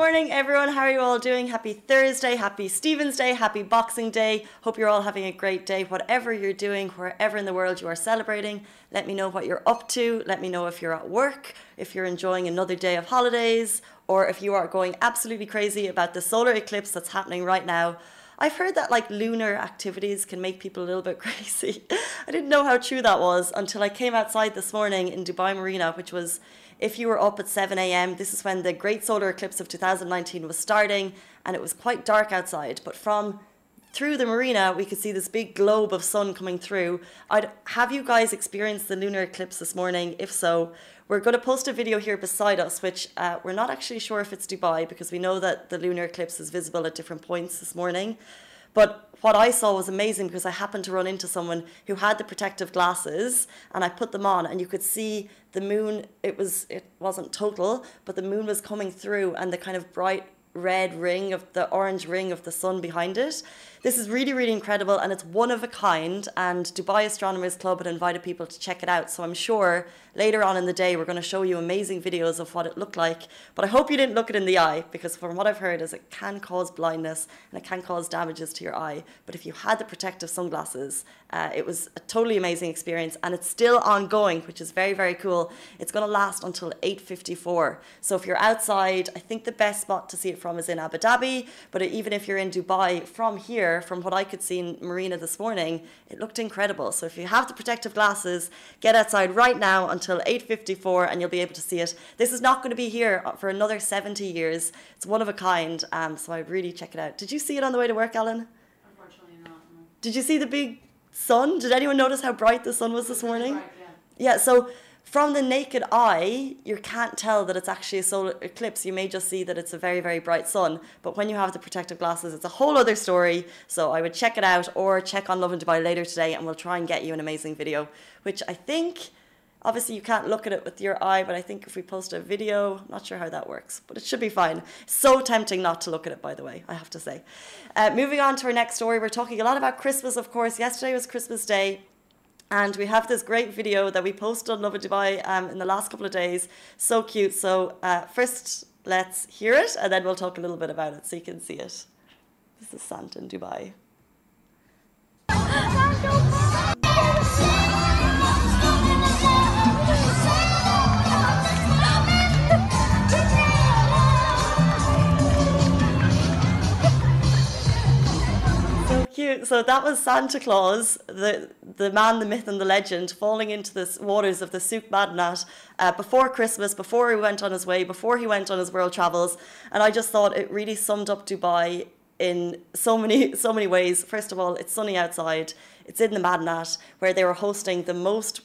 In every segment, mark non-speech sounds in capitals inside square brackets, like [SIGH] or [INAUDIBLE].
morning, everyone. How are you all doing? Happy Thursday, happy Stephen's Day, happy Boxing Day. Hope you're all having a great day, whatever you're doing, wherever in the world you are celebrating. Let me know what you're up to. Let me know if you're at work, if you're enjoying another day of holidays, or if you are going absolutely crazy about the solar eclipse that's happening right now. I've heard that like lunar activities can make people a little bit [LAUGHS] crazy. I didn't know how true that was until I came outside this morning in Dubai Marina, which was if you were up at 7 a.m., this is when the great solar eclipse of 2019 was starting, and it was quite dark outside. But from through the marina, we could see this big globe of sun coming through. I'd have you guys experienced the lunar eclipse this morning? If so, we're going to post a video here beside us, which uh, we're not actually sure if it's Dubai because we know that the lunar eclipse is visible at different points this morning. But what I saw was amazing because I happened to run into someone who had the protective glasses and I put them on and you could see the moon it was it wasn't total but the moon was coming through and the kind of bright red ring of the orange ring of the sun behind it. This is really, really incredible and it's one of a kind. And Dubai Astronomers Club had invited people to check it out. So I'm sure later on in the day we're going to show you amazing videos of what it looked like. But I hope you didn't look it in the eye because from what I've heard is it can cause blindness and it can cause damages to your eye. But if you had the protective sunglasses, uh, it was a totally amazing experience and it's still ongoing, which is very, very cool. It's going to last until 8.54. So if you're outside, I think the best spot to see it from is in Abu Dhabi. But even if you're in Dubai, from here, from what I could see in Marina this morning, it looked incredible. So if you have the protective glasses, get outside right now until 8.54 and you'll be able to see it. This is not going to be here for another 70 years. It's one of a kind. Um, so I'd really check it out. Did you see it on the way to work, Ellen? Unfortunately not. No. Did you see the big sun? Did anyone notice how bright the sun was this morning? Right, yeah. Yeah, so from the naked eye, you can't tell that it's actually a solar eclipse. You may just see that it's a very, very bright sun. But when you have the protective glasses, it's a whole other story. So I would check it out or check on Lovin Dubai later today and we'll try and get you an amazing video, which I think, obviously, you can't look at it with your eye, but I think if we post a video, I'm not sure how that works, but it should be fine. So tempting not to look at it, by the way, I have to say. Uh, moving on to our next story, we're talking a lot about Christmas, of course. Yesterday was Christmas Day. And we have this great video that we posted on Lovin Dubai um, in the last couple of days. So cute. So uh, first, let's hear it, and then we'll talk a little bit about it so you can see it. This is Santa in Dubai. Cute. So that was Santa Claus, the the man, the myth, and the legend, falling into the waters of the Souk Madinat uh, before Christmas, before he went on his way, before he went on his world travels. And I just thought it really summed up Dubai in so many so many ways. First of all, it's sunny outside. It's in the Madinat where they were hosting the most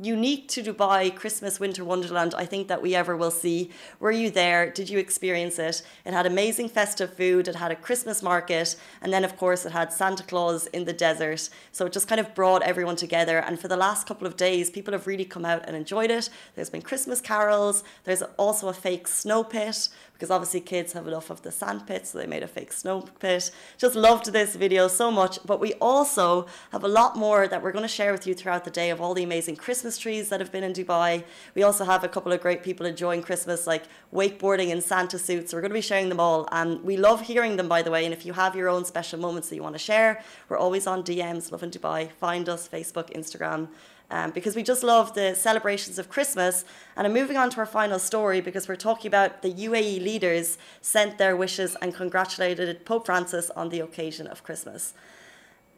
unique to Dubai Christmas Winter Wonderland I think that we ever will see. Were you there? Did you experience it? It had amazing festive food, it had a Christmas market, and then of course it had Santa Claus in the desert. So it just kind of brought everyone together and for the last couple of days people have really come out and enjoyed it. There's been Christmas carols, there's also a fake snow pit because obviously kids have enough of the sand pit so they made a fake snow pit. Just loved this video so much, but we also have a lot more that we're going to share with you throughout the day of all the amazing Christmas Christmas trees that have been in Dubai. We also have a couple of great people enjoying Christmas, like wakeboarding in Santa suits. We're going to be sharing them all. And we love hearing them, by the way. And if you have your own special moments that you want to share, we're always on DMs, Lovin Dubai. Find us, Facebook, Instagram. Um, because we just love the celebrations of Christmas. And I'm moving on to our final story because we're talking about the UAE leaders sent their wishes and congratulated Pope Francis on the occasion of Christmas.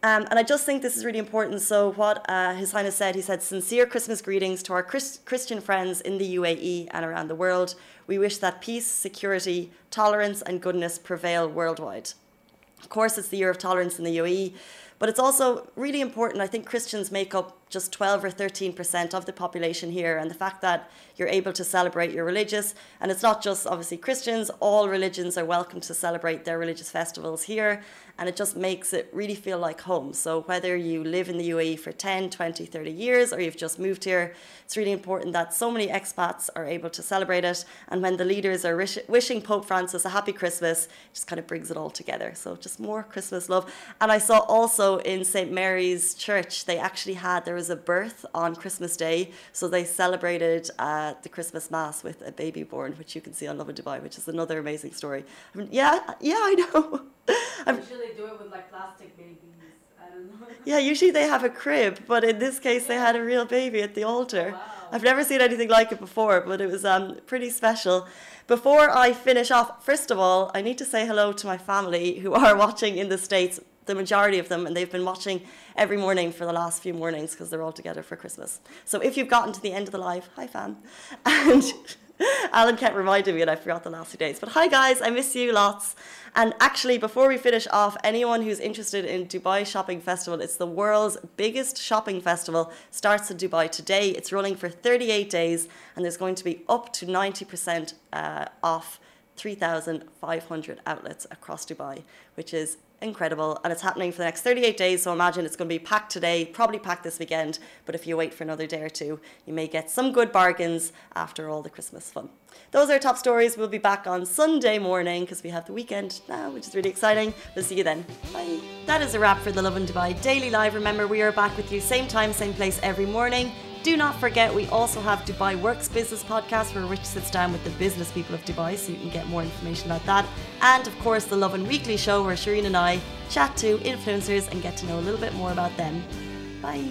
Um, and I just think this is really important. So, what uh, His Highness said, he said, sincere Christmas greetings to our Christ- Christian friends in the UAE and around the world. We wish that peace, security, tolerance, and goodness prevail worldwide. Of course, it's the year of tolerance in the UAE, but it's also really important. I think Christians make up just 12 or 13% of the population here. And the fact that you're able to celebrate your religious, and it's not just obviously Christians, all religions are welcome to celebrate their religious festivals here. And it just makes it really feel like home. So whether you live in the UAE for 10, 20, 30 years, or you've just moved here, it's really important that so many expats are able to celebrate it. And when the leaders are wish- wishing Pope Francis a happy Christmas, it just kind of brings it all together. So just more Christmas love. And I saw also in St. Mary's Church, they actually had, there was a birth on Christmas Day, so they celebrated uh, the Christmas Mass with a baby born, which you can see on Lovin Dubai, which is another amazing story. I mean, yeah, yeah, I know. [LAUGHS] Usually they do it with like plastic babies. I don't know. Yeah, usually they have a crib, but in this case, they had a real baby at the altar. Wow. I've never seen anything like it before, but it was um, pretty special. Before I finish off, first of all, I need to say hello to my family who are [LAUGHS] watching in the States, the majority of them, and they've been watching every morning for the last few mornings because they're all together for Christmas. So if you've gotten to the end of the live, hi fam. [LAUGHS] And Alan kept reminding me, and I forgot the last few days. But hi guys, I miss you lots. And actually, before we finish off, anyone who's interested in Dubai Shopping Festival, it's the world's biggest shopping festival, starts in Dubai today. It's running for 38 days, and there's going to be up to 90% uh, off 3,500 outlets across Dubai, which is incredible. And it's happening for the next 38 days. So imagine it's going to be packed today, probably packed this weekend. But if you wait for another day or two, you may get some good bargains after all the Christmas fun. Those are top stories. We'll be back on Sunday morning because we have the weekend now, which is really exciting. We'll see you then. Bye. That is a wrap for the Lovin Dubai Daily Live. Remember, we are back with you same time, same place every morning. Do not forget, we also have Dubai Works Business Podcast where Rich sits down with the business people of Dubai so you can get more information about that. And of course, the Lovin Weekly show where Shireen and I chat to influencers and get to know a little bit more about them. Bye.